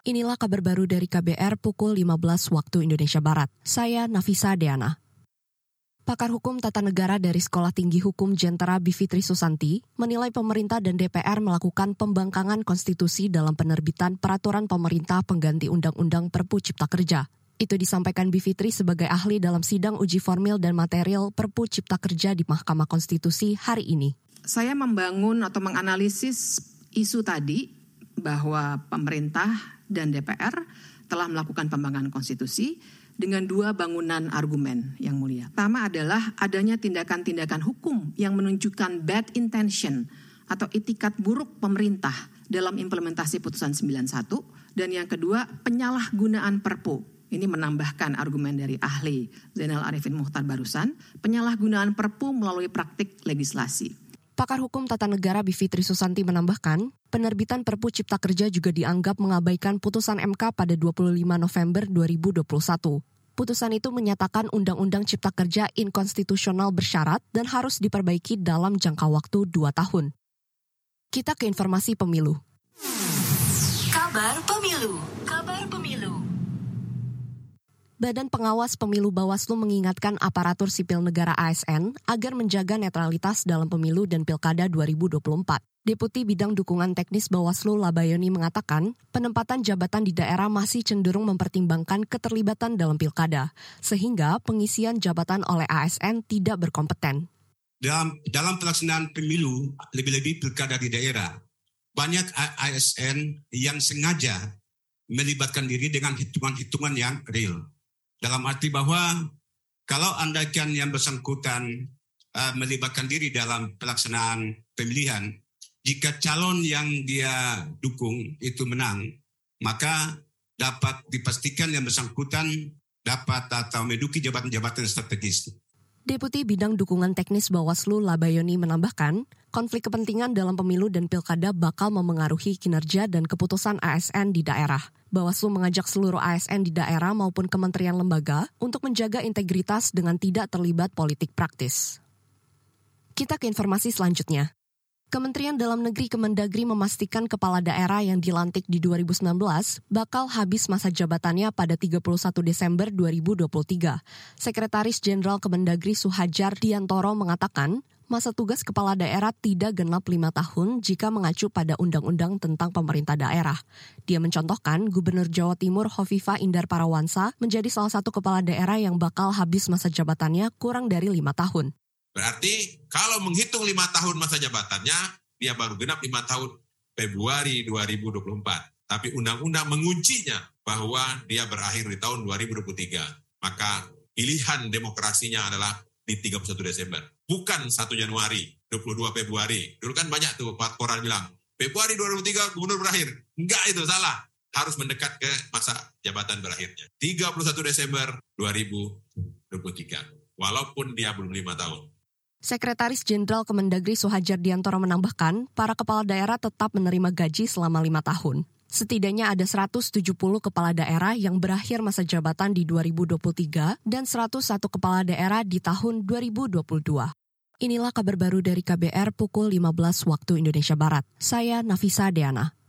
Inilah kabar baru dari KBR pukul 15 waktu Indonesia Barat. Saya Nafisa Deana. Pakar Hukum Tata Negara dari Sekolah Tinggi Hukum Jentera Bivitri Susanti menilai pemerintah dan DPR melakukan pembangkangan konstitusi dalam penerbitan peraturan pemerintah pengganti Undang-Undang Perpu Cipta Kerja. Itu disampaikan Bivitri sebagai ahli dalam sidang uji formil dan material Perpu Cipta Kerja di Mahkamah Konstitusi hari ini. Saya membangun atau menganalisis isu tadi bahwa pemerintah dan DPR telah melakukan pembangunan konstitusi dengan dua bangunan argumen yang mulia. Pertama adalah adanya tindakan-tindakan hukum yang menunjukkan bad intention atau itikat buruk pemerintah dalam implementasi putusan 91 dan yang kedua penyalahgunaan perpu ini menambahkan argumen dari ahli Zainal Arifin Muhtar barusan, penyalahgunaan perpu melalui praktik legislasi. Pakar Hukum Tata Negara Bivitri Susanti menambahkan, penerbitan Perpu Cipta Kerja juga dianggap mengabaikan putusan MK pada 25 November 2021. Putusan itu menyatakan Undang-Undang Cipta Kerja inkonstitusional bersyarat dan harus diperbaiki dalam jangka waktu dua tahun. Kita ke informasi pemilu. Kabar Pemilu. Kabar Pemilu. Badan Pengawas Pemilu Bawaslu mengingatkan aparatur sipil negara ASN agar menjaga netralitas dalam pemilu dan pilkada 2024. Deputi Bidang Dukungan Teknis Bawaslu Labayoni mengatakan, penempatan jabatan di daerah masih cenderung mempertimbangkan keterlibatan dalam pilkada, sehingga pengisian jabatan oleh ASN tidak berkompeten. Dalam, dalam pelaksanaan pemilu, lebih-lebih pilkada di daerah, banyak ASN yang sengaja melibatkan diri dengan hitungan-hitungan yang real dalam arti bahwa kalau Anda kan yang bersangkutan uh, melibatkan diri dalam pelaksanaan pemilihan, jika calon yang dia dukung itu menang, maka dapat dipastikan yang bersangkutan dapat atau menduduki jabatan-jabatan strategis. Deputi Bidang Dukungan Teknis Bawaslu Labayoni menambahkan, konflik kepentingan dalam pemilu dan pilkada bakal memengaruhi kinerja dan keputusan ASN di daerah. Bawaslu mengajak seluruh ASN di daerah maupun kementerian lembaga untuk menjaga integritas dengan tidak terlibat politik praktis. Kita ke informasi selanjutnya. Kementerian Dalam Negeri Kemendagri memastikan kepala daerah yang dilantik di 2019 bakal habis masa jabatannya pada 31 Desember 2023. Sekretaris Jenderal Kemendagri Suhajar Diantoro mengatakan, masa tugas kepala daerah tidak genap lima tahun jika mengacu pada undang-undang tentang pemerintah daerah. Dia mencontohkan Gubernur Jawa Timur Hovifa Indar Parawansa menjadi salah satu kepala daerah yang bakal habis masa jabatannya kurang dari lima tahun. Berarti kalau menghitung lima tahun masa jabatannya, dia baru genap lima tahun Februari 2024. Tapi undang-undang menguncinya bahwa dia berakhir di tahun 2023. Maka pilihan demokrasinya adalah di 31 Desember. Bukan 1 Januari, 22 Februari. Dulu kan banyak tuh koran bilang, Februari 2003 gubernur berakhir. Enggak itu salah. Harus mendekat ke masa jabatan berakhirnya. 31 Desember 2023. Walaupun dia belum lima tahun. Sekretaris Jenderal Kemendagri Suhajar Diantoro menambahkan, para kepala daerah tetap menerima gaji selama lima tahun. Setidaknya ada 170 kepala daerah yang berakhir masa jabatan di 2023 dan 101 kepala daerah di tahun 2022. Inilah kabar baru dari KBR pukul 15 waktu Indonesia Barat. Saya Nafisa Deana.